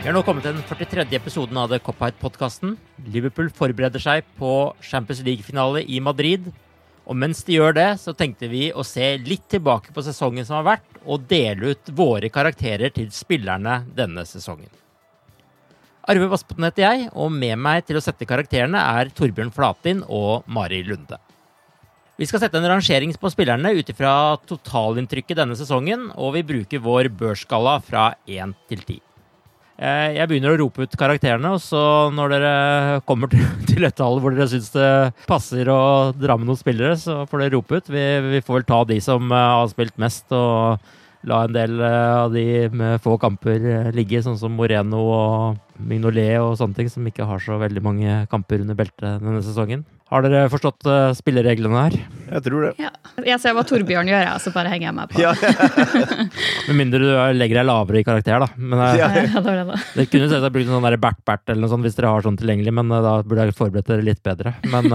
Vi har nå kommet til den 43. episoden av The Cop-Out-podkasten. Liverpool forbereder seg på Champions League-finale i Madrid. Og mens de gjør det, så tenkte vi å se litt tilbake på sesongen som har vært, og dele ut våre karakterer til spillerne denne sesongen. Arve Vassbotn heter jeg, og med meg til å sette karakterene er Torbjørn Flatin og Mari Lunde. Vi skal sette en rangering på spillerne ut ifra totalinntrykket denne sesongen, og vi bruker vår børsskala fra 1 til 10. Eh, jeg begynner å rope ut karakterene, og så når dere kommer til et tall hvor dere syns det passer å dra med noen spillere, så får dere rope ut. Vi, vi får vel ta de som eh, har spilt mest, og la en del eh, av de med få kamper ligge, sånn som Moreno og Mignolet og sånne ting, som ikke har så veldig mange kamper under beltet denne sesongen. Har dere forstått uh, spillereglene her? Jeg tror det. Ja. Jeg ser hva Torbjørn gjør, og så bare henger jeg meg på. Ja. Med mindre du legger deg lavere i karakter, da. Men, uh, ja, det var det da. Dere kunne selvsagt brukt sånn Bert-Bert eller noe sånt hvis dere har sånn tilgjengelig, men uh, da burde jeg forberedt dere litt bedre. Men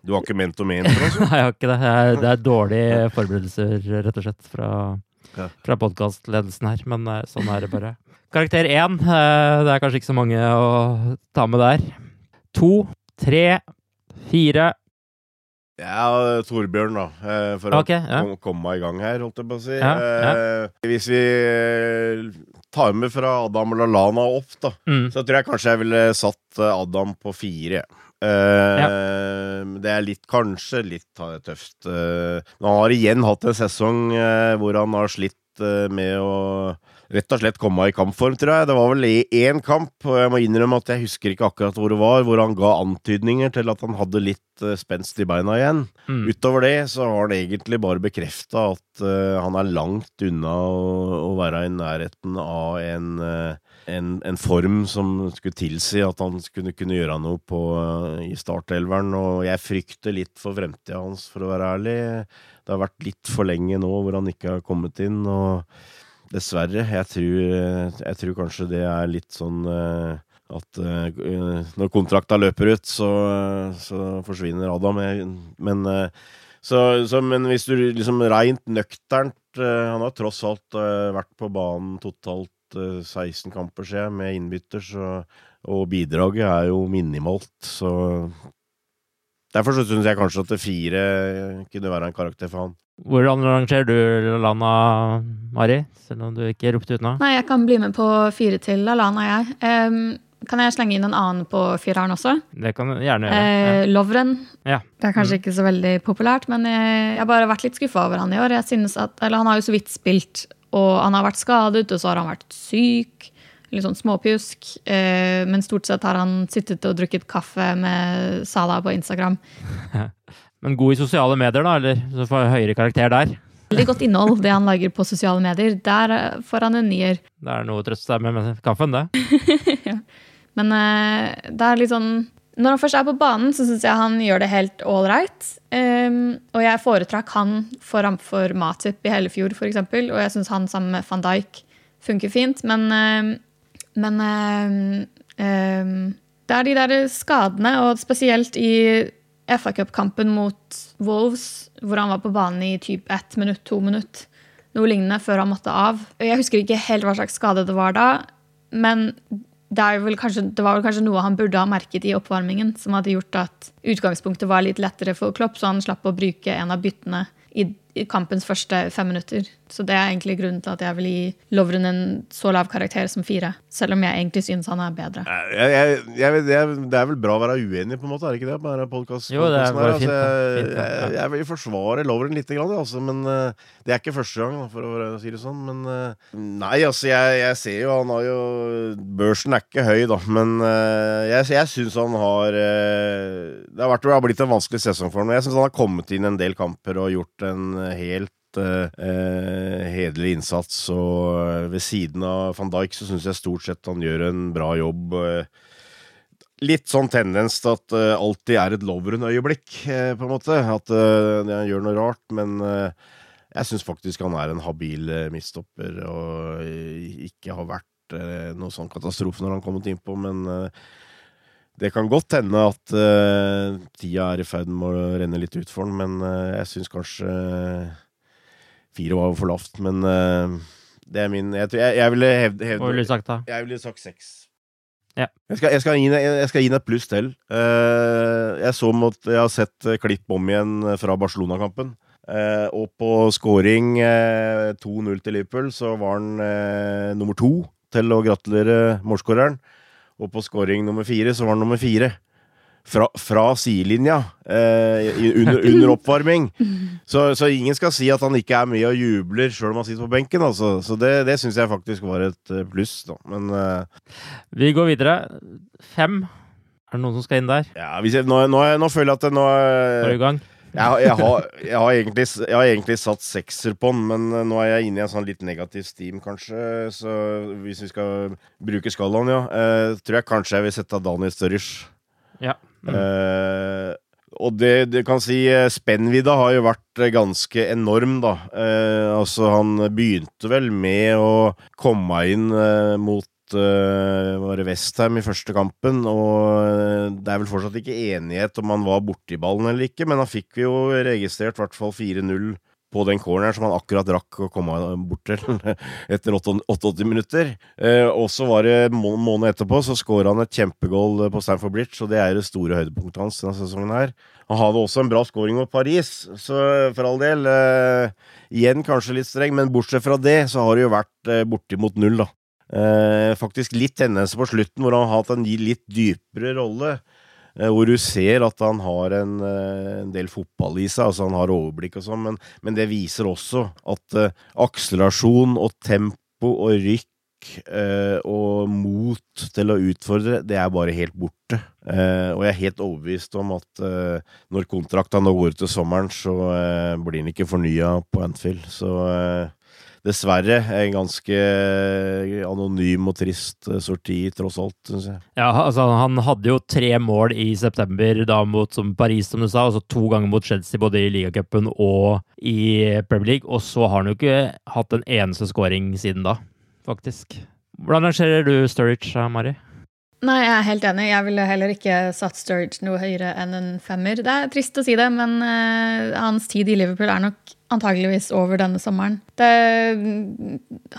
Du har ikke ment og ment? Nei, jeg har ikke det. Jeg, det er dårlige forberedelser, rett og slett, fra, ja. fra podkastledelsen her. Men sånn er det bare. Karakter én. Det er kanskje ikke så mange å ta med der. To, tre, Fire. Ja, Torbjørn, da. For okay, ja. å komme meg i gang her, holdt jeg på å si. Ja, ja. Hvis vi tar med fra Adam og Lalana opp, da, mm. så tror jeg kanskje jeg ville satt Adam på fire. Det er litt, kanskje litt tøft. Men han har igjen hatt en sesong hvor han har slitt med å rett og slett komme i kampform, tror jeg. Det var vel én kamp, og jeg må innrømme at jeg husker ikke akkurat hvor det var, hvor han ga antydninger til at han hadde litt uh, spenst i beina igjen. Mm. Utover det så har han egentlig bare bekrefta at uh, han er langt unna å, å, være i nærheten av en, uh, en, en, form som skulle tilsi at han skulle kunne gjøre noe på, i startelveren, og jeg frykter litt for fremtida hans, for å være ærlig. Det har vært litt for lenge nå hvor han ikke har kommet inn. og Dessverre. Jeg tror, jeg tror, kanskje det er litt sånn uh, at uh, når kontrakta løper ut, så, så forsvinner Adam. Men, uh, så, så, men hvis du liksom reint nøkternt Han har tross alt vært på banen totalt 16 kamper, ser jeg, med innbytters, og bidraget er jo minimalt, så Derfor så syns jeg kanskje at det fire kunne være en karakter for han. Hvordan rangerer du Lana, Mari? Selv om du ikke ropte ut nå. Nei, jeg kan bli med på fire til Lana, jeg. Um, kan jeg slenge inn en annen på fireren også? Det kan du gjerne gjøre. Eh, ja. Lovren. Ja. Det er kanskje mm. ikke så veldig populært, men jeg, jeg har bare vært litt skuffa over han i år. Jeg synes at, eller Han har jo så vidt spilt, og han har vært skadet, og så har han vært syk litt sånn småpjusk. Eh, men stort sett har han sittet og drukket kaffe med Salah på Instagram. Men god i sosiale medier, da? Eller så får høyere karakter der? Veldig godt innhold, det han lager på sosiale medier. Der eh, får han en nier. Det er noe å trøste seg med med kaffen, det. ja. Men eh, det er litt sånn Når han først er på banen, så syns jeg han gjør det helt ålreit. Um, og jeg foretrakk han framfor Matip i Hellefjord, f.eks. Og jeg syns han sammen med van Dijk funker fint. Men, uh, men uh, det er de der skadene, og spesielt i FA Cup-kampen mot Wolves, hvor han var på banen i typ ett minutt, to minutt, noe lignende, før han måtte av. Jeg husker ikke helt hva slags skade det var da, men det, kanskje, det, var vel kanskje noe han burde ha merket i oppvarmingen, som hadde gjort at utgangspunktet var litt lettere for Klopp, så han slapp å bruke en av byttene i i kampens første fem minutter. Så det er egentlig grunnen til at jeg vil gi Lovren en så lav karakter som fire. Selv om jeg egentlig synes han er bedre. Jeg, jeg, jeg, det er vel bra å være uenig, på en måte, er det ikke det? På denne podcast, jo, det er bare fint, altså, fint, jeg, vil forsvare Lovren litt, altså, men uh, det er ikke første gang, for å si det sånn. Men uh, nei, altså, jeg, ser jo Han har jo Børsen er ikke høy, da, men uh, jeg, jeg syns han har Det har, vært, det har blitt en vanskelig sesong for ham. Jeg syns han har kommet inn en del kamper og gjort en helt eh, hederlig innsats. Og eh, ved siden av van Dijk så syns jeg stort sett han gjør en bra jobb. Eh, litt sånn tendens til at uh, alltid er et Lovren-øyeblikk, uh, på en måte. At han gjør noe rart. Men jeg syns faktisk han er en habil midstopper og ikke har vært noe sånn katastrofe når han har kommet innpå. Men det kan godt hende at uh, tida er i ferd med å renne litt ut for den, men uh, jeg syns kanskje uh, fire var for lavt. Men det er min Jeg, jeg, jeg ville hevde, hevde Hva ville du sagt, da? Jeg ville sagt seks. Ja. Jeg, skal, jeg, skal gi, jeg skal gi den et pluss til. jeg så mot, jeg har sett klipp om igjen fra Barcelona-kampen. og på scoring 2-0 til Liverpool så var han nummer to til å gratulere målskåreren. Og på scoring nummer fire så var han nummer fire. Fra, fra sidelinja eh, under, under, oppvarming. Så, så, ingen skal si at han ikke er med og jubler sjøl om han sitter på benken. Altså. Så det, det syns jeg faktisk var et eh, pluss. Da. Men eh, Vi går videre. Fem. Er det noen som skal inn der? Ja, jeg, nå, nå, nå, føler jeg at det nå er i gang? Jeg, jeg, har, jeg, har egentlig, jeg, har, egentlig, satt sekser på den, men eh, nå er jeg inne i en sånn litt negativ steam, kanskje. Så hvis vi skal bruke skalaen, ja, eh, tror jeg kanskje jeg vil sette Daniel Sturridge. Ja. Mm. Eh, og det du kan si, spennvidda har jo vært ganske enorm, da. Eh, altså, han begynte vel med å komme inn eh, mot uh, var det Westham i første kampen, og uh, det er vel fortsatt ikke enighet om han var borti ballen eller ikke, men han fikk jo registrert i hvert fall 4-0 på den corneren som han akkurat rakk å komme bort til etter 88 minutter. Eh, og så var det måned etterpå så skåra han et kjempegoal på Stamford Bridge, og det er det store høydepunktet hans denne sesongen her. Han hadde også en bra scoring mot Paris, så for all del. Eh, igjen kanskje litt streng, men bortsett fra det så har det jo vært eh, bortimot null, da. Eh, faktisk litt tendens på slutten, hvor han har hatt en litt dypere rolle. Eh, hvor du ser at han har en, eh, en del fotball i seg, altså han har overblikk og sånn, men, men, det viser også at eh, akselerasjon og tempo og rykk eh, og mot til å utfordre, det er bare helt borte. Eh, og jeg er helt overbevist om at når kontrakta nå går ut til sommeren, så blir den ikke fornya på Anfield. Så dessverre en ganske anonym og trist eh, sorti, tross alt, syns jeg. Ja, altså han hadde jo tre mål i september da mot som Paris, som du sa, altså to ganger mot Chelsea både i ligacupen og i Premier League, og så har han jo ikke hatt en eneste scoring siden da, faktisk. Hvordan rangerer du Sturridge, Mari? Nei, jeg er helt enig. Jeg ville heller ikke satt Sturridge noe høyere enn en femmer. Det er trist å si det, men uh, hans tid i Liverpool er nok antageligvis over denne sommeren. Det,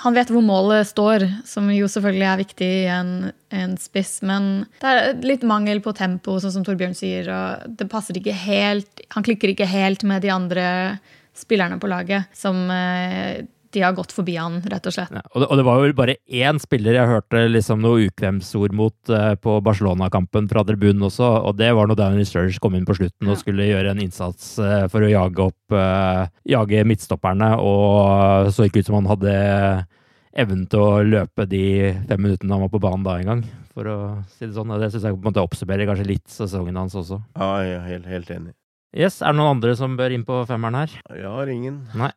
han vet hvor målet står, som jo selvfølgelig er viktig i en, en, spiss. Men det er litt mangel på tempo, sånn som Torbjørn sier. og det passer ikke helt, Han klikker ikke helt med de andre spillerne på laget, som uh, de har gått forbi han, rett og slett. Ja, og, det, og, det, var jo bare én spiller jeg hørte liksom noe ukvemsord mot eh, på Barcelona-kampen fra tribunen også, og det var når Daniel Sturridge kom inn på slutten ja. og skulle gjøre en innsats eh, for å jage opp eh, jage midtstopperne, og så ikke ut som han hadde evnen til å løpe de fem minuttene han var på banen da en gang, for å si det sånn. Det syns jeg på en måte oppsummerer kanskje litt sesongen hans også. Ja, jeg er helt, helt enig. Yes, Er det noen andre som bør inn på femmeren her? Jeg har ingen. Nei.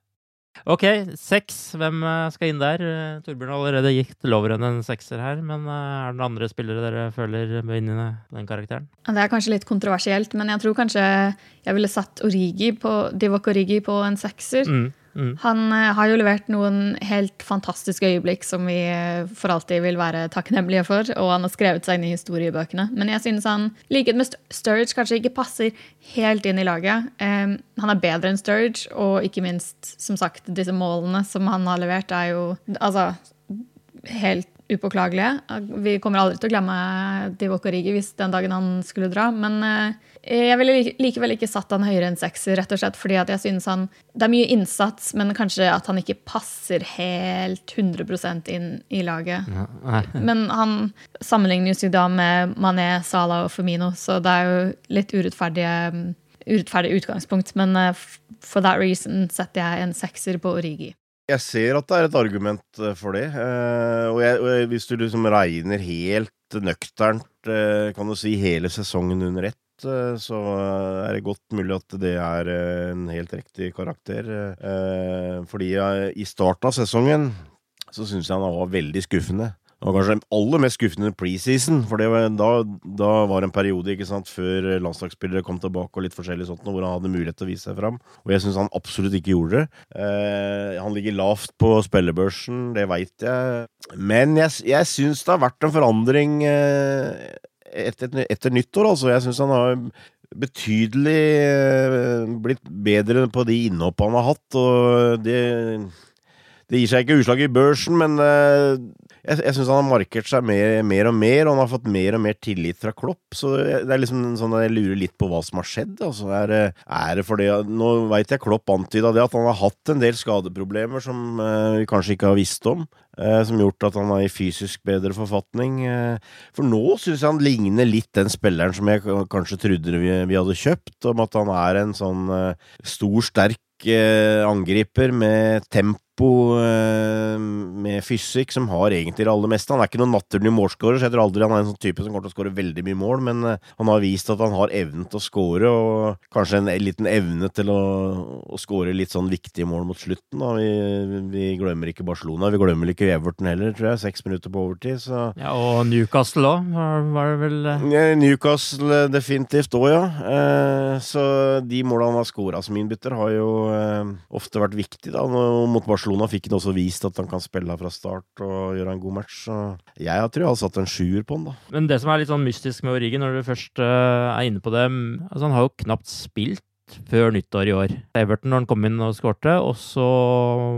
Ok, seks. Hvem eh, skal inn der? Eh, Torbjørn har allerede gitt Loveren en sekser her, men eh, er det noen andre spillere dere føler bør inn i den karakteren? Det er kanskje litt kontroversielt, men jeg tror kanskje jeg ville satt Origi på, Divok Origi på en sekser. Mm. Mm. Han uh, har jo levert noen helt fantastiske øyeblikk som vi uh, for alltid vil være takknemlige for. Og han har skrevet seg inn i historiebøkene. Men jeg synes han, likhet med Sturridge, kanskje ikke passer helt inn i laget. Um, han er bedre enn Sturridge, og ikke minst, som sagt, disse målene som han har levert, er jo altså helt upåklagelige. Vi kommer aldri til å glemme Divok Origi hvis den dagen han skulle dra. Men uh, jeg ville likevel ikke satt han høyere enn sekser, rett og slett fordi jeg synes han Det er mye innsats, men kanskje at han ikke passer helt 100% inn i laget. Men han sammenlignes jo da med Mané, Salah og Femino, så det er jo litt urettferdige urettferdig utgangspunkt, men uh, for that reason setter jeg en sekser på Origi. Jeg ser at det er et argument eh, for det. Uh, og, jeg, og, hvis du liksom regner helt nøkternt, uh, kan du si hele sesongen under ett, Eh, så er det godt mulig at det er eh, en helt riktig karakter. Fordi fordi i starten av sesongen så syns jeg han var veldig skuffende. Det var kanskje den aller mest skuffende preseason, for da, da, var det en periode ikke sant, før landslagsspillere kom tilbake og litt forskjellig sånt, hvor han hadde mulighet til å vise seg fram. Og jeg syns han absolutt ikke gjorde det. Eh, han ligger lavt på spillebørsen, det veit jeg. Men jeg, jeg syns det har vært en forandring eh, etter, etter nyttår, altså. Jeg syns han har betydelig eh, blitt bedre på de innhoppene han har hatt, og det det gir seg ikke utslag i børsen, men uh, jeg, jeg syns han har markert seg mer, mer, og mer, og han har fått mer og mer tillit fra Klopp. Så det er liksom sånn at jeg lurer litt på hva som har skjedd. Altså, er, er det fordi Nå veit jeg Klopp antyda det, at han har hatt en del skadeproblemer som uh, vi kanskje ikke har visst om. Uh, som gjort at han er i fysisk bedre forfatning. for nå syns jeg han ligner litt den spilleren som jeg kanskje trodde vi, vi hadde kjøpt, om at han er en sånn stor, sterk angriper med tempo tempo, eh, med fysikk, som har egentlig det aller meste. Han er ikke noen naturlig målskårer, så jeg tror aldri han er en sånn type som kommer til å skåre veldig mye mål, men eh, han har vist at han har evnen til å skåre, og kanskje en liten evne til å, å skåre litt sånn viktige mål mot slutten. Vi, vi, glemmer ikke Barcelona, vi glemmer ikke Everton heller, tror jeg. Seks minutter på overtid, så Ja, og Newcastle òg, var, det vel eh... Newcastle definitivt òg, ja. Eh, så de målene han har skåra som innbytter, har jo ofte vært viktig da, mot Barcelona Barcelona fikk han også vist at han kan spille fra start og gjøre en god match. Jeg tror jeg har satt en sjuer på han, da. Men det som er litt sånn mystisk med Origi, når du først uh, er inne på det altså Han har jo knapt spilt før nyttår i år. Everton når han kom inn og skårte, og så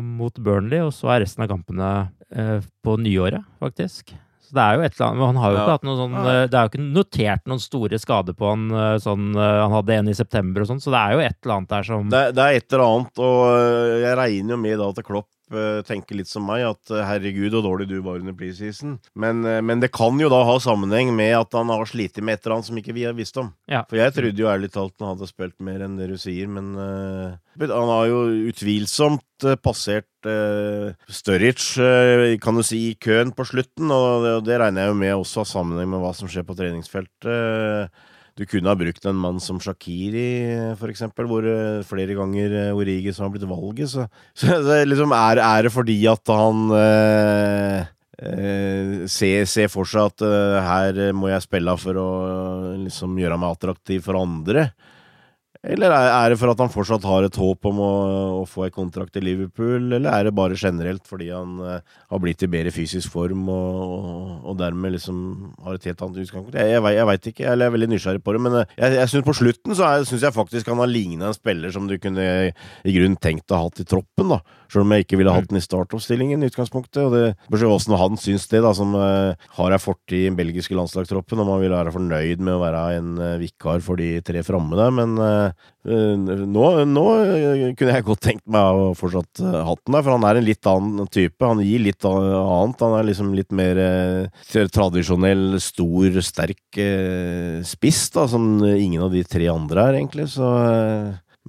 mot Burnley, og så er resten av kampene uh, på nyåret, faktisk. Så det er jo et eller annet, Han har jo ja. ikke hatt noe sånn eh, Det er jo ikke notert noen store skader på han sånn Han hadde en i september og sånn, så det er jo et eller annet der som det, det, er et eller annet, og jeg regner jo med da at Klopp Eh, tenker litt som meg, at eh, herregud, så dårlig du var under preseason. Men, eh, men, det kan jo da ha sammenheng med at han har slitt med et eller annet som ikke vi har visst om. Ja. For jeg trodde jo ærlig talt han hadde spilt mer enn det du sier, men uh, han har jo utvilsomt uh, passert uh, Sturridge, uh, kan du si, i køen på slutten, og det, og det regner jeg jo med også har sammenheng med hva som skjer på treningsfeltet. Du kunne ha brukt en mann som Shakiri, for eksempel, hvor eh, flere ganger eh, Origi som har blitt valget. Så, så, så liksom, er, er, det fordi at han eh, eh, ser, ser, for seg at eh, her må jeg spille for å liksom gjøre meg attraktiv for andre? Eller er det for at han fortsatt har et håp om å, å få en kontrakt i Liverpool, eller er det bare generelt fordi han uh, har blitt i bedre fysisk form og, og, og, dermed liksom har et helt annet utgangspunkt? Jeg, jeg, jeg veit ikke, jeg er veldig nysgjerrig på det, men uh, jeg, jeg synes på slutten så syns jeg faktisk han har lignet en spiller som du kunne i grunnen tenkt å ha hatt i troppen, da. Selv om jeg ikke ville hatt den i startoppstillingen i utgangspunktet. Og det spørs åssen han syns det, da, som uh, har ei fortid i den belgiske landslagstroppen, om han vil være fornøyd med å være en vikar for de tre framme der, men Eh, nå, nå, kunne jeg godt tenkt meg å fortsatt uh, hatt den der, for han er en litt annen type. Han gir litt annet. Han er liksom litt mer uh, tradisjonell, stor, sterk uh, spiss, da, som ingen av de tre andre er, egentlig. Så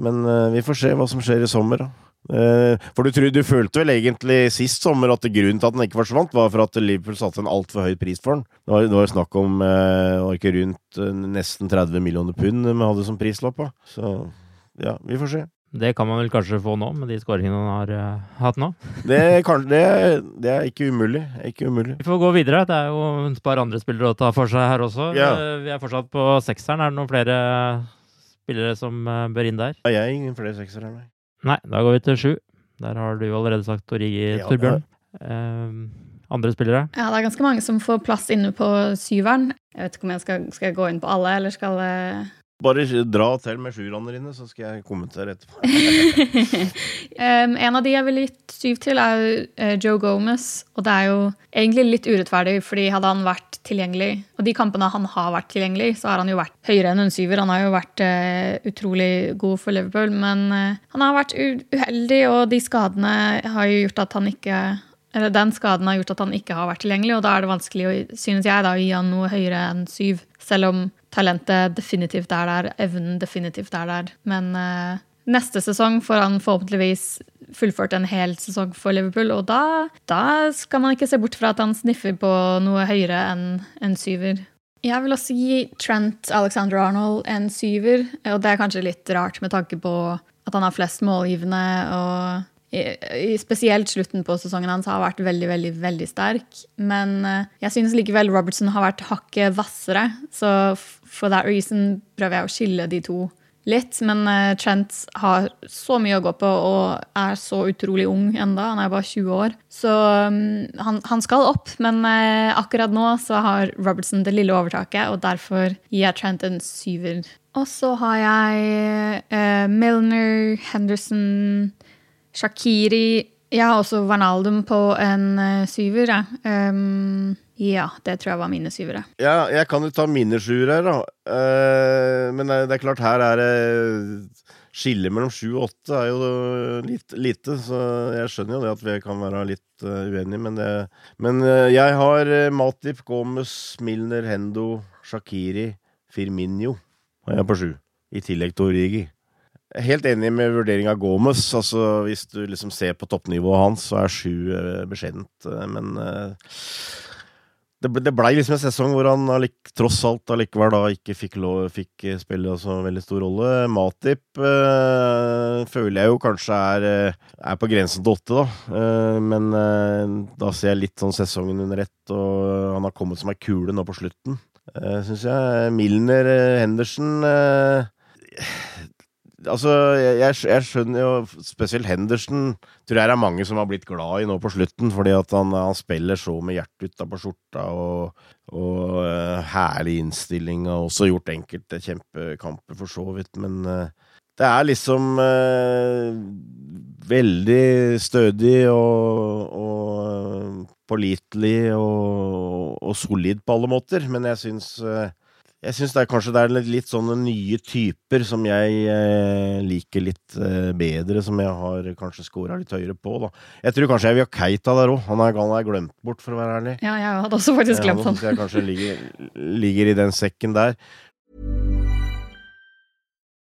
Men vi får se hva som skjer i sommer, da. Uh, for du, tror, du følte vel egentlig sist sommer at grunnen til at den ikke forsvant, var for at Liverpool satte en altfor høy pris for den. Det var, det var snakk om uh, ikke rundt nesten 30 millioner pund vi hadde som prislapp. Så ja, vi får se. Det kan man vel kanskje få nå, med de skåringene han har uh, hatt nå? Det, kan, det, det, er ikke umulig. ikke umulig. Vi får gå videre. Det er jo et par andre spillere å ta for seg her også. Ja. Vi er fortsatt på sekseren. Er det noen flere spillere som bør inn der? Ja, jeg er ingen flere seksere, nei. Nei, da går vi til sju. Der har du allerede sagt Origi, ja, Torbjørn. Uh, andre spillere? Ja, det er ganske mange som får plass inne på syveren. Jeg vet ikke om jeg skal, skal jeg gå inn på alle, eller skal jeg bare dra til med sjuerne dine, så skal jeg kommentere etterpå. um, en av de jeg ville gitt syv til, er uh, Joe Gomez. Og det er jo egentlig litt urettferdig, fordi hadde han vært tilgjengelig, og de kampene han har vært tilgjengelig, så har han jo vært høyere enn en syver. Han har jo vært uh, utrolig god for Liverpool, men uh, han har vært uheldig, og de skadene har jo gjort at han ikke eller Den skaden har gjort at han ikke har vært tilgjengelig, og da er det vanskelig å, synes jeg, da, å gi han noe høyere enn syv. Selv om talentet definitivt er der, evnen definitivt er der. Men uh, neste sesong får han forhåpentligvis fullført en hel sesong for Liverpool, og da, da, skal man ikke se bort fra at han sniffer på noe høyere enn en syver. Jeg vil også gi Trent Alexander Arnold en syver, og det er kanskje litt rart med tanke på at han har flest målgivende og spesielt slutten på sesongen hans har vært veldig veldig, veldig sterk. Men eh, jeg synes likevel Robertson har vært hakket hvassere. Så for that reason prøver jeg å skille de to litt. Men uh, Trent har så mye å gå på og er så utrolig ung enda. Han er bare 20 år. Så um, han, han, skal opp, men uh, akkurat nå så har Robertson det lille overtaket, og derfor gir jeg Trent en syver. Og så har jeg uh, Milner, Henderson Shakiri Jeg har også Vanaldum på en uh, syver. Ja. Um, ja, det tror jeg var mine syvere. Ja, jeg kan jo ta mine sjuere da. Uh, men det er klart, her er det Skillet mellom sju og åtte er jo litt lite, så jeg skjønner jo det at vi kan være litt uh, uenige, men, det, men uh, jeg har uh, Matip, Gomez, Milner, Hendo, Shakiri, Firminio Og jeg er på sju. I tillegg til Origi. Helt enig med vurderinga av Gomez. Altså, hvis du liksom ser på toppnivået hans, så er sju eh, beskjedent. Eh, men eh, det, ble, liksom en sesong hvor han allik, tross alt allikevel da ikke fikk, lov, fikk spille så veldig stor rolle. Matip øh, føler jeg jo kanskje er, er på grensen til åtte, da. Uh, men øh, da ser jeg litt sånn sesongen under ett, og han har kommet som ei kule nå på slutten. Uh, Syns jeg. Milner, Henderson uh, Altså, jeg, jeg, skjønner jo Spesielt Henderson tror jeg det er mange som har blitt glad i nå på slutten, fordi at han, han spiller så med hjertet utapå skjorta og, og uh, herlig innstilling. Og også gjort enkelte kjempekamper, for så vidt. Men uh, det er liksom uh, veldig stødig og, og pålitelig og, og, solid på alle måter. Men jeg syns jeg syns kanskje det er litt sånne nye typer som jeg eh, liker litt eh, bedre, som jeg har kanskje scora litt høyere på. da. Jeg tror kanskje jeg vil ha Keita der òg. Han er glemt bort, for å være ærlig. Ja, jeg hadde også faktisk glemt han. Ja, jeg kanskje ligger, ligger i den sekken der.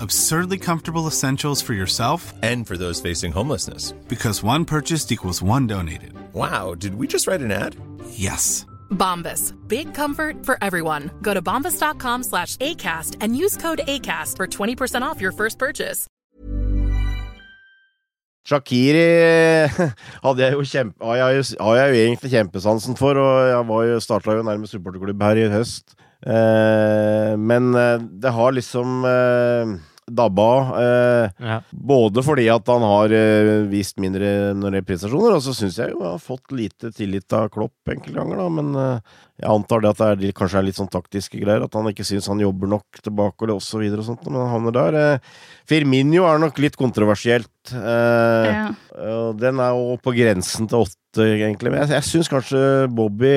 Absurdly comfortable essentials for yourself and for those facing homelessness. Because one purchased equals one donated. Wow, did we just write an ad? Yes. Bombas. Big comfort for everyone. Go to bombas.com slash ACAST and use code ACAST for 20% off your first purchase. Shakiri hadde jeg jo kjempe, har, jeg, jo- har jeg jo egentlig kjempesansen for, og jeg var jo, starta jo nærmest supporterklubb her i høst. Eh, men eh, det har liksom eh, dabba. Eh, Ja. Både fordi at han har eh, vist mindre er prestasjoner, og så syns jeg jo jeg har fått lite tillit av Klopp enkelte ganger, da. Men eh, jeg antar det at det er, kanskje er litt sånn taktiske greier. At han ikke syns han jobber nok tilbake og det og så videre og sånt. Men han havner der. Firminio er nok litt kontroversielt. Eh, Ja. og den er jo på grensen til åtte, egentlig. Men jeg, jeg syns kanskje Bobby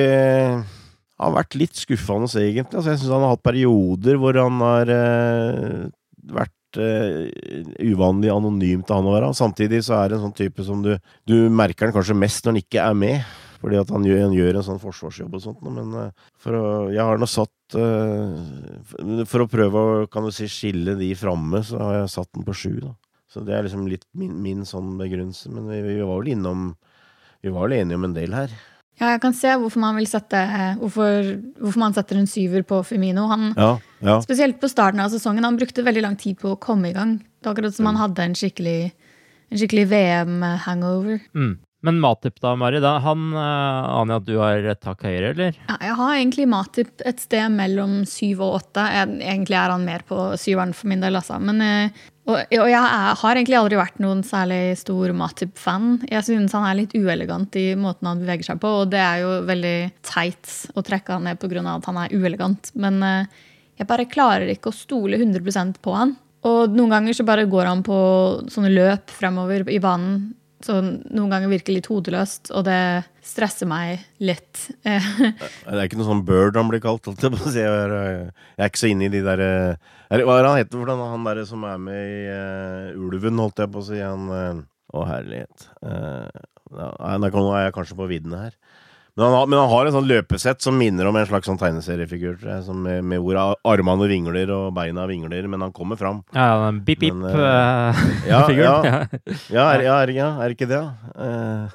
har vært litt skuffende, egentlig. Altså, jeg syns han har hatt perioder hvor han har eh, vært eh, uvanlig anonym til han å være. Samtidig så er det en sånn type som du Du merker han kanskje mest når han ikke er med. Fordi at han gjør, han gjør en sånn forsvarsjobb og sånt. Men eh, for å, jeg har nå satt eh, For å prøve å kan du si, skille de framme, så har jeg satt den på sju. da. Så det er liksom litt min, min sånn begrunnelse. Men vi, vi var vel innom Vi var vel enige om en del her. Ja, jeg kan se hvorfor man vil sette Hvorfor, hvorfor man setter en syver på Firmino. Han, Ja, ja. Spesielt på starten av sesongen. Han brukte veldig lang tid på å komme i gang. Det var akkurat som han hadde en skikkelig, skikkelig VM-hangover. Mm. Men Matip da, Mari, da, han eh, aner jeg at du har et tak høyere, eller? Ja, jeg har egentlig Matip et sted mellom syv og åtte. Jeg, egentlig er han mer på syveren for min del, altså. Men, eh, og, og jeg er, har egentlig aldri vært noen særlig stor Matip-fan. Jeg synes han er litt uelegant i måten han beveger seg på, og det er jo veldig teit å trekke han ned pga. at han er uelegant. Men uh, jeg bare klarer ikke å stole 100% på han. Og noen ganger så bare går han på sånne løp fremover i banen så noen ganger virker litt hodeløst, og det stresser meg litt. Eh, Det er ikke noe sånn bird han blir kalt. eh, jeg er ikke så inne i de derre Hva er han heter for den, han derre som er med i uh, Ulven, holdt jeg på å si? Han uh, Å, herlighet. Uh, ja, nå er jeg kanskje på viddene her. Men han, har, men han har en sånn løpesett som minner om en slags sånn tegneseriefigur. tror jeg, som med, med hvor armene vingler og beina vingler, men han kommer fram. Ja, den bip-bip-figuren. Ja, ja. Ja, er, ja, er, ja, er ikke det, da? Eh,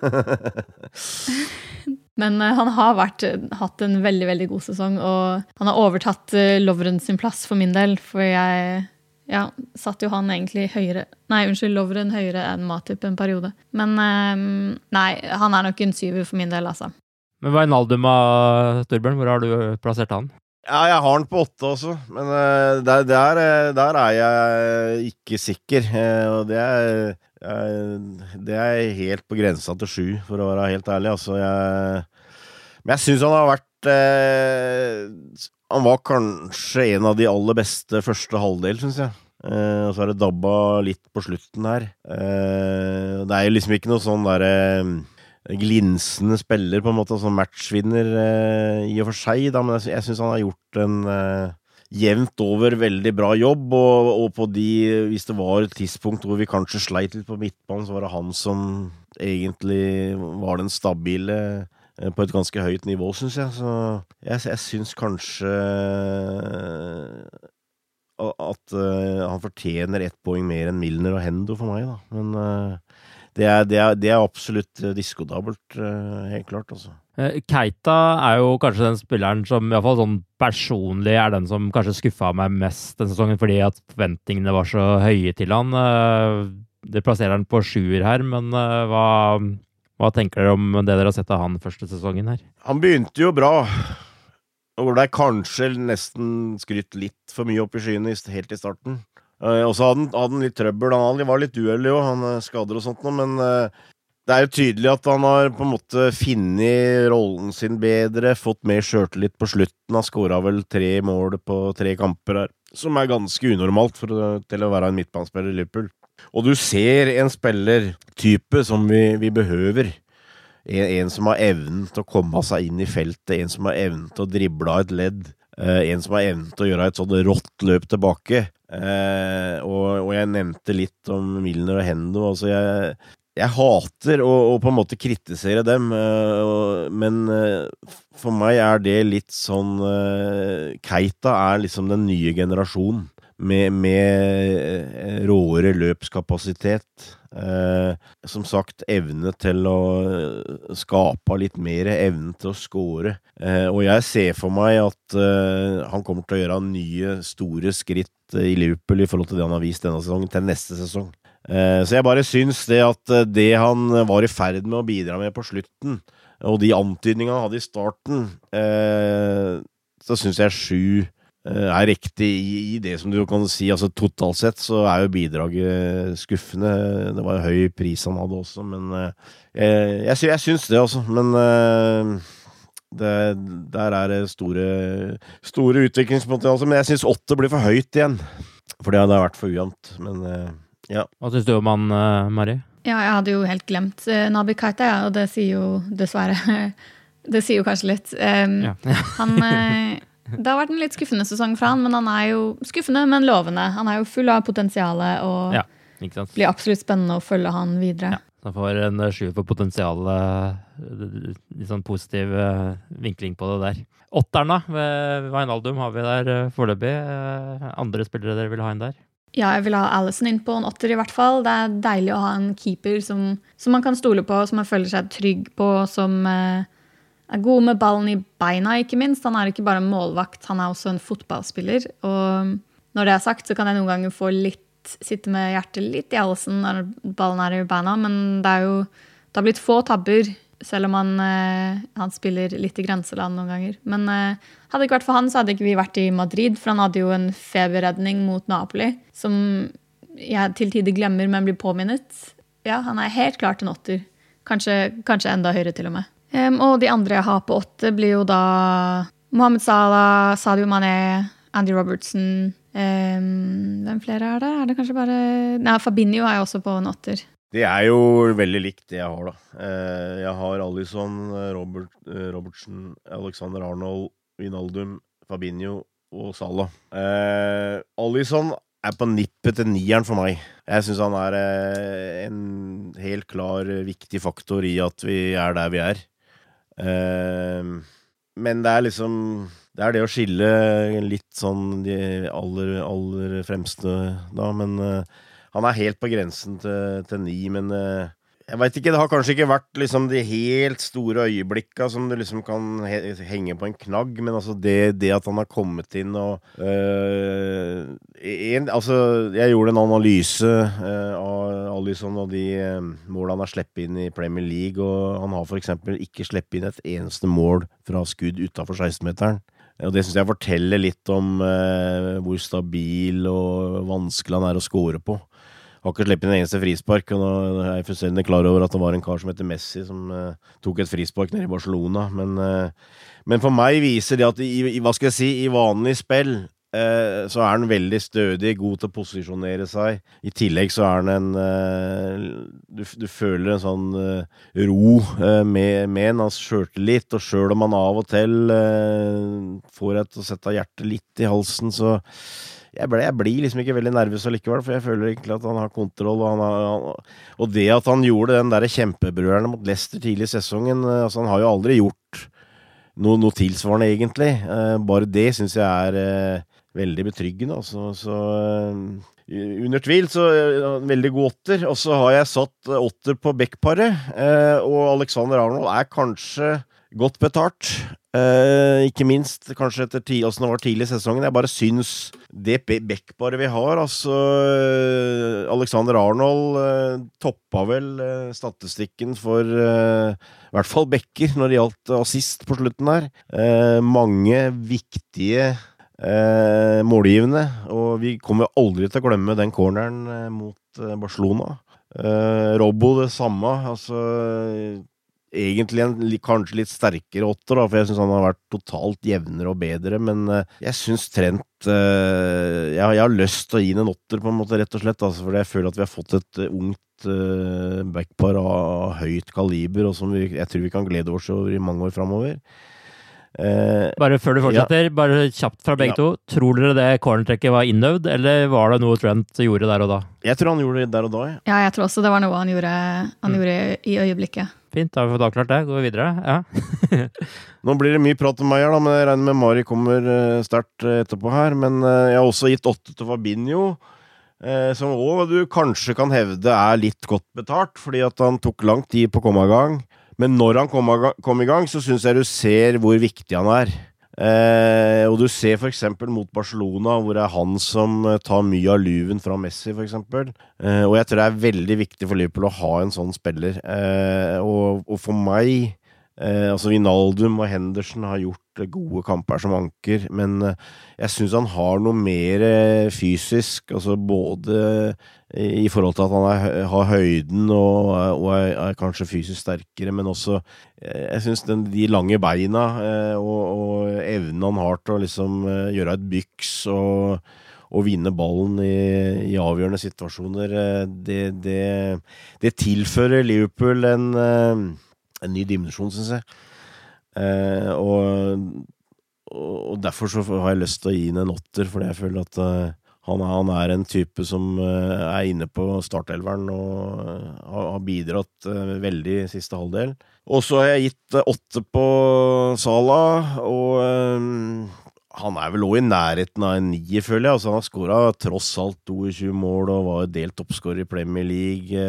Men eh, han har vært, hatt en veldig veldig god sesong, og han har overtatt eh, Lovren sin plass for min del. For jeg ja, satt jo han egentlig høyere Nei, unnskyld, Lovren høyere enn Matip en periode. Men eh, nei, han er nok en syver for min del, altså. Men Wijnaldum av Storbjørn, hvor har du plassert han? Ja, jeg har den på åtte også, men eh, der, der, eh, der er jeg ikke sikker. eh, og det er, det er helt på grensa til sju, for å være helt ærlig. Altså, jeg, men jeg syns han har vært eh, Han var kanskje en av de aller beste første halvdel, syns jeg. Eh, og så har det dabba litt på slutten her. Eh, det er jo liksom ikke noe sånn derre glinsende spiller, på en måte, som matchvinner eh, i og for seg, da, men jeg, jeg syns han har gjort en eh, jevnt over veldig bra jobb, og, og på de Hvis det var et tidspunkt hvor vi kanskje sleit litt på midtbanen, så var det han som egentlig var den stabile eh, på et ganske høyt nivå, syns jeg. Så jeg, jeg syns kanskje eh, at uh, han fortjener ett poeng mer enn Milner og Hendo for meg, da. Men uh, det er, det er, det er absolutt diskodabelt, helt klart, altså. Keita er jo kanskje den spilleren som iallfall sånn personlig er den som kanskje skuffa meg mest denne sesongen, fordi at forventningene var så høye til han. Det plasserer han på sjuer her, men hva, hva tenker dere om det dere har sett av han første sesongen her? Han begynte jo bra. Hvor det er kanskje nesten skrytt litt for mye opp i skyene helt i starten. Og så hadde, han, litt trøbbel. Han var litt uheldig òg, han skader og sånt noe, men det er jo tydelig at han har på en måte funnet rollen sin bedre, fått mer sjøltillit på slutten. Han skåra vel tre mål på tre kamper her, som er ganske unormalt for, til å være en midtbanespiller i Liverpool. Og du ser en spillertype som vi, vi behøver. En, en, som har evnen til å komme seg inn i feltet, en som har evnen til å drible av et ledd. Uh, en som har evnen til å gjøre et sånt rått løp tilbake. Uh, og, og, jeg nevnte litt om Milner og Hendo. Altså jeg, jeg hater å, å, på en måte kritisere dem, uh, men for meg er det litt sånn Keita er liksom den nye generasjonen med, med eh, råere løpskapasitet. Eh, som sagt, evne til å eh, skape litt mer, evne til å score. Eh, og jeg ser for meg at eh, han kommer til å gjøre nye, store skritt i Liverpool i forhold til det han har vist denne sesongen, til neste sesong. Eh, så jeg bare syns det at det han var i ferd med å bidra med på slutten, og de antydningene han hadde i starten, så syns jeg sju Eh, er riktig i, det som du kan si. altså Totalt sett så er jo bidraget skuffende. Det var jo høy pris han hadde også, men eh, jeg, jeg syns det, altså. Men eh, det, der er det store, store utviklingspotensial. Men jeg syns åtte blir for høyt igjen. For det hadde vært for ujevnt. Men ja. Hva syns du om han, Mari? Ja, jeg hadde jo helt glemt Nabi Kaita, ja, og det sier jo dessverre Det sier jo kanskje litt. Um, ja. han det har vært en litt skuffende sesong for han, men han er jo skuffende, men lovende. Han er jo full av potensial, og ja, blir absolutt spennende å følge han videre. Ja, han får en eh, sjuer for potensialet. Eh, litt sånn positiv eh, vinkling på det der. Åtteren, da, ved Wijnaldum har vi der foreløpig. Andre spillere dere vil ha inn der? Ja, jeg vil ha Alison inn på en åtter, i hvert fall. Det er deilig å ha en keeper som, som man kan stole på, som man føler seg trygg på, som eh, er god med ballen i beina, ikke minst. Han er ikke bare en målvakt, han er også en fotballspiller. Og når det er sagt, så kan jeg noen ganger få litt sitte med hjertet litt i halsen når ballen er i beina, men det er jo det har blitt få tabber, selv om han, eh, han spiller litt i grenseland noen ganger. Men eh, hadde det ikke vært for han, så hadde ikke vi vært i Madrid, for han hadde jo en feberredning mot Napoli som jeg til tider glemmer, men blir påminnet. Ja, han er helt klart en åtter. Kanskje, kanskje enda høyere, til og med. Um, og de andre jeg har på åtte, blir jo da Mohammed Salah, Sadio Mané, Andy Robertson um, Hvem flere er det? Er det kanskje bare Nei, Fabinho er jo også på en åtter. Det er jo veldig likt det jeg har, da. Uh, jeg har Alison, Robert, Robertsen, Alexander Arnold, Vinaldum, Fabinho og Salah. Uh, Alison er på nippet til nieren for meg. Jeg syns han er en helt klar viktig faktor i at vi er der vi er. Men det er liksom Det er det å skille litt sånn de aller, aller fremste, da. Men uh, han er helt på grensen til, til ni. Men uh, jeg veit ikke, det har kanskje ikke vært liksom de helt store øyeblikka som du liksom kan he henge på en knagg, men altså det, det at han har kommet inn og øh, en, Altså, jeg gjorde en analyse øh, av Alison og de øh, målene han har sluppet inn i Premier League, og han har f.eks. ikke sluppet inn et eneste mål fra skudd utafor 16-meteren. Og Det syns jeg forteller litt om øh, hvor stabil og vanskelig han er å score på. Har ikke sluppet en eneste frispark. og nå er jeg fullstendig klar over at det var en kar som heter Messi, som uh, tok et frispark nede i Barcelona. Men, uh, men, for meg viser det at i, i, hva skal jeg si, i vanlig spill uh, så er han veldig stødig, god til å posisjonere seg. I tillegg så er han en du, du, føler en sånn ro med, med en, hans sjøltillit. Og sjøl om han av og til får et å sette hjertet litt i halsen, så jeg, ble, jeg, blir liksom ikke veldig nervøs allikevel, for jeg føler egentlig at han har kontroll. Og, han har, han, og det at han gjorde den der kjempebrøderne mot Leicester tidlig i sesongen eh, altså Han har jo aldri gjort noe, noe tilsvarende, egentlig. Eh, bare det syns jeg er eh, veldig betryggende. Altså. Så eh, under tvil så uh, veldig god åtter. Og så har jeg satt åtter på backparet, uh, og Alexander Arnold er kanskje godt betalt. Uh, ikke minst kanskje etter ti, åssen det var tidlig i sesongen. Jeg bare syns det backparet vi har, altså uh, Alexander Arnold uh, toppa vel statistikken for i hvert fall backer når det gjaldt assist på slutten der. mange viktige målgivende, og vi kommer aldri til å glemme den corneren mot Barcelona. Robbo det samme. altså egentlig en kanskje litt sterkere åtter, da, for jeg syns han har vært totalt jevnere og bedre. Men uh, jeg syns Trent uh, jeg, jeg, har lyst til å gi ham en åtter, på en måte, rett og slett. Altså, fordi jeg føler at vi har fått et uh, ungt backpar av høyt kaliber, og som vi, jeg tror vi kan glede oss over i mange år framover. Eh, bare før du fortsetter, ja. bare kjapt fra begge ja. to. Tror dere det cornertrekket var innøvd, eller var det noe Trent gjorde der og da? Jeg tror han gjorde det der og da. Ja, ja jeg tror også det var noe han gjorde, han mm. gjorde i øyeblikket. Fint, da har vi fått avklart det. Går vi videre? Ja. Nå blir det mye prat om meg her, da, men jeg regner med Mari kommer uh, sterkt uh, etterpå her. Men uh, jeg har også gitt åtte til Fabinho. som òg du kanskje kan hevde er litt godt betalt, fordi at han tok lang tid på å komme i gang. Men når han kom i gang, så syns jeg du ser hvor viktig han er. Eh, og du ser f.eks. mot Barcelona, hvor det er han som eh, tar mye av luven fra Messi, f.eks. Eh, og jeg tror det er veldig viktig for Liverpool å ha en sånn spiller. Eh, og, og, for meg Eh, altså Vinaldum og Henderson har gjort eh, gode kamper som anker, men eh, jeg syns han har noe mer eh, fysisk, altså både i forhold til at han er, har høyden og, og er, er, kanskje fysisk sterkere, men også Jeg syns de lange beina og, og, evnen han har til å liksom gjøre et byks og, og vinne ballen i, i avgjørende situasjoner, det, det, det tilfører Liverpool en en ny dimensjon, syns jeg. Eh, og, og, derfor så har jeg lyst til å gi ham en åtter, fordi jeg føler at eh, han, han, er, en type som eh, er inne på startelveren og uh, har, har, bidratt veldig i siste halvdel. Og så har jeg gitt åtte på Sala, og han er vel òg i nærheten av en nier, føler jeg. Altså, han har skåra tross alt 22 mål og var delt toppskårer i Premier League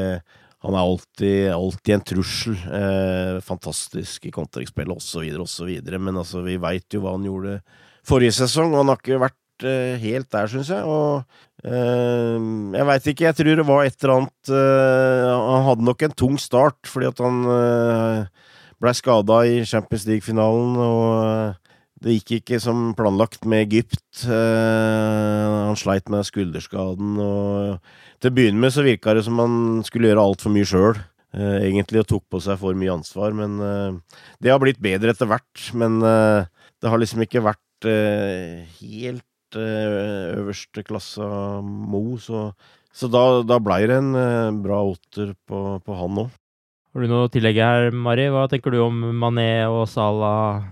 han er alltid, alltid en trussel. Eh, fantastisk i kontekstspill osv., osv. Men altså, vi veit jo hva han gjorde forrige sesong, og han har ikke vært eh, helt der, syns jeg. Og eh, jeg veit ikke, jeg tror det var et eller annet eh, Han hadde nok en tung start, fordi at han eh, blei skada i Champions League-finalen. og det gikk ikke som planlagt med Egypt. han sleit med skulderskaden. og til å begynne med så virka det som han skulle gjøre altfor mye sjøl, uh, egentlig, og tok på seg for mye ansvar. Men uh, det har blitt bedre etter hvert. Men eh, det har liksom ikke vært eh, helt eh, øverste klasse Mo, så, så da, da blei det en eh, bra åtter på, på han òg. Har du noe å tillegge her, Mari? Hva tenker du om Mané og Salah,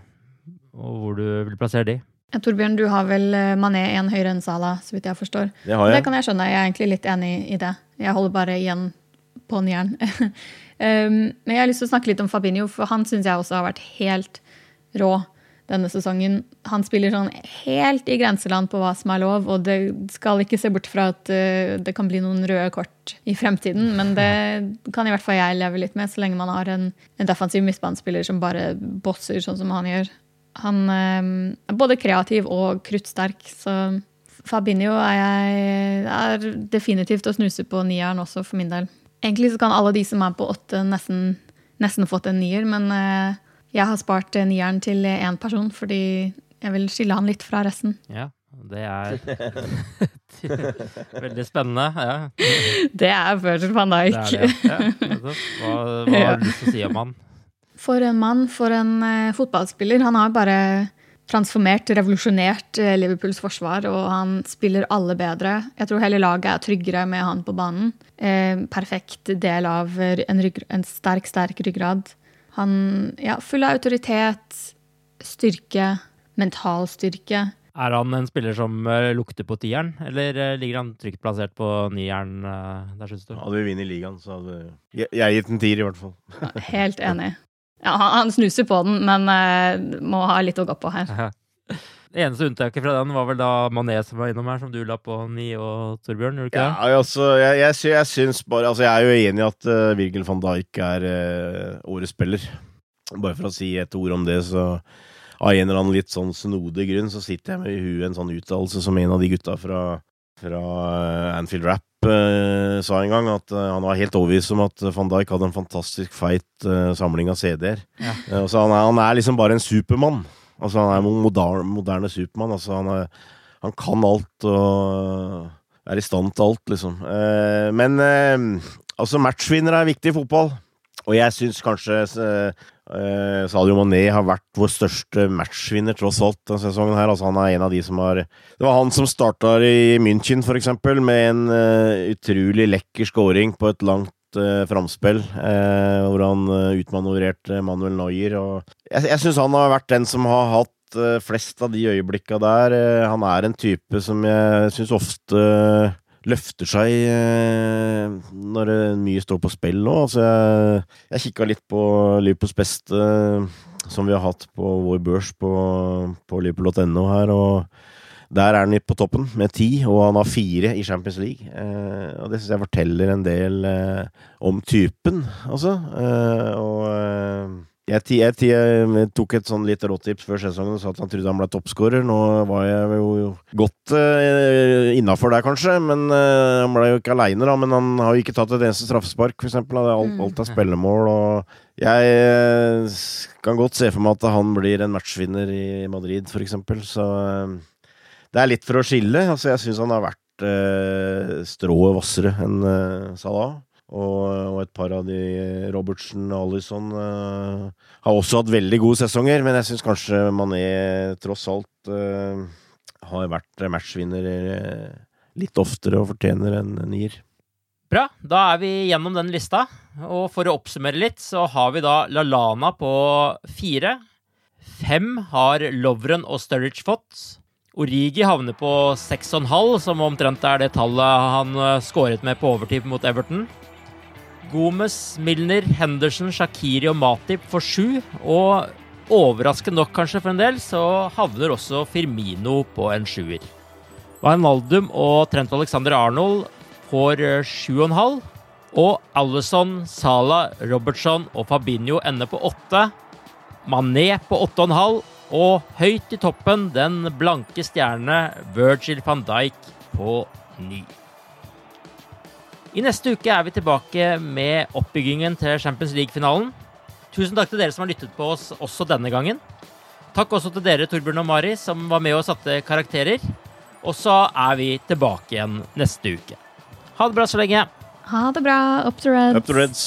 og hvor du vil plassere de? Torbjørn, du har vel eh, Mané én høyere enn Sala, så vidt jeg forstår. Det har jeg. Det kan jeg skjønne. Jeg er egentlig litt enig i det. Jeg holder bare igjen på nieren. jern. men jeg har lyst til å snakke litt om Fabinho, for han syns jeg også har vært helt rå denne sesongen. Han spiller sånn helt i grenseland på hva som er lov, og det skal ikke se bort fra at uh, det kan bli noen røde kort i fremtiden, men det kan i hvert fall jeg leve litt med, så lenge man har en, en defensiv midtbanespiller som bare bosser sånn som han gjør. Han ehm, er både kreativ og kruttsterk, så Fabinho er, jeg, er definitivt å snuse på nieren også, for min del. Egentlig så kan alle de som er på åtte, nesten, nesten fått en nier, men eh, jeg har spart nieren til én person, fordi jeg vil skille han litt fra resten. Ja, det er veldig spennende. Ja. Det er Virgil van Dijk. Det er det, ja. Hva, hva har du lyst til å si om han? For en mann, for en uh, fotballspiller. Han har bare transformert, revolusjonert uh, Liverpools forsvar, og han spiller alle bedre. Jeg tror hele laget er tryggere med han på banen. Uh, perfekt del av en, rygg, en sterk, sterk ryggrad. Han ja, full av autoritet, styrke, mental styrke. Er han en spiller som lukter på tieren, eller ligger han trygt plassert på nieren der, syns du? Hadde vi vunnet ligaen, så hadde jeg, jeg gitt en tier, i hvert fall. Helt enig. Ja, han, snuser på den, men uh, må ha litt å gå på her. Det eneste unntaket fra den var vel da Mané som var innom her, som du la på ni og Torbjørn, gjorde du ikke Ja, det? altså, jeg, jeg, sy- jeg syns bare Altså, jeg er jo enig i at uh, Virgil van Dijk er uh, årets spiller. Bare for å si et ord om det, så av en eller annen litt sånn snodig grunn så sitter jeg med i huet en sånn uttalelse som en av de gutta fra, fra Anfield Rap eh, sa en gang, at eh, han var helt overbevist om at van Dijk hadde en fantastisk feit eh, samling av CD-er. Ja. Eh, så han er, han er liksom bare en supermann. Altså, han er en moderne, moderne supermann. Altså, han, er, han kan alt og er i stand til alt, liksom. Eh, men eh, altså, matchvinner er viktig i fotball. Og jeg syns kanskje eh, eh, Sadio Mané har vært vår største matchvinner, tross alt, denne sesongen her. Altså, han er en av de som har Det var han som starta i München, eksempel, med en eh, utrolig lekker scoring på et langt eh, framspill, eh, hvor han eh, utmanøvrerte Manuel Neuer. Og jeg jeg syns han har vært den som har hatt eh, flest av de øyeblikka der. Han er en type som jeg syns ofte løfter seg eh, når mye står på spill nå. Altså, jeg, jeg kikka litt på Liverpools beste, som vi har hatt på vår børs på, på liverpool.no her, og der er han litt på toppen, med ti, og han har fire i Champions League. Eh, og det syns jeg forteller en del eh, om typen, altså. Eh, og eh, jeg, jeg, jeg tok et sånn litt råtips før sesongen og sa at han trodde han ble toppskårer. Nå var jeg jo godt uh, innafor der, kanskje, men uh, han ble jo ikke aleine, da. Men han har jo ikke tatt et eneste straffespark, da. Det er Alt, alt er spillemål, og jeg uh, kan godt se for meg at han blir en matchvinner i Madrid, eksempel. Så uh, det er litt for å skille. Altså, jeg syns han har vært strået hvassere enn Salah. Og, og et par av de Robertsen og Alison uh, har også hatt veldig gode sesonger, men jeg syns kanskje Mané tross alt uh, har vært matchvinner eh, litt oftere og fortjener en nier. Bra, da er vi gjennom den lista. Og for å oppsummere litt, så har vi da LaLana på fire. Fem har Lovren og Sturridge fått. Origi havner på 6,5, som omtrent er det tallet han eh, skåret med på overtid mot Everton. Gomez, Milner, Henderson, Shakiri og Matip for sju. Og overraskende nok kanskje for en del, så havner også Firmino på en sjuer. Wijnaldum og Trent Alexander Arnold får eh, sju og en halv. Og Alison, Salah, Robertson og Fabinho ender på åtte. Mané på åtte og en halv. Og høyt i toppen den blanke stjerne Virgil van Dijk på ni. I neste uke er vi tilbake med oppbyggingen til Champions League-finalen. Tusen takk til dere som har lyttet på oss også denne gangen. Takk også til dere, Torbjørn og Mari, som var med og satte karakterer. Og så er vi tilbake igjen neste uke. Ha det bra så lenge. Ha det bra. Up to Reds. Up to Reds.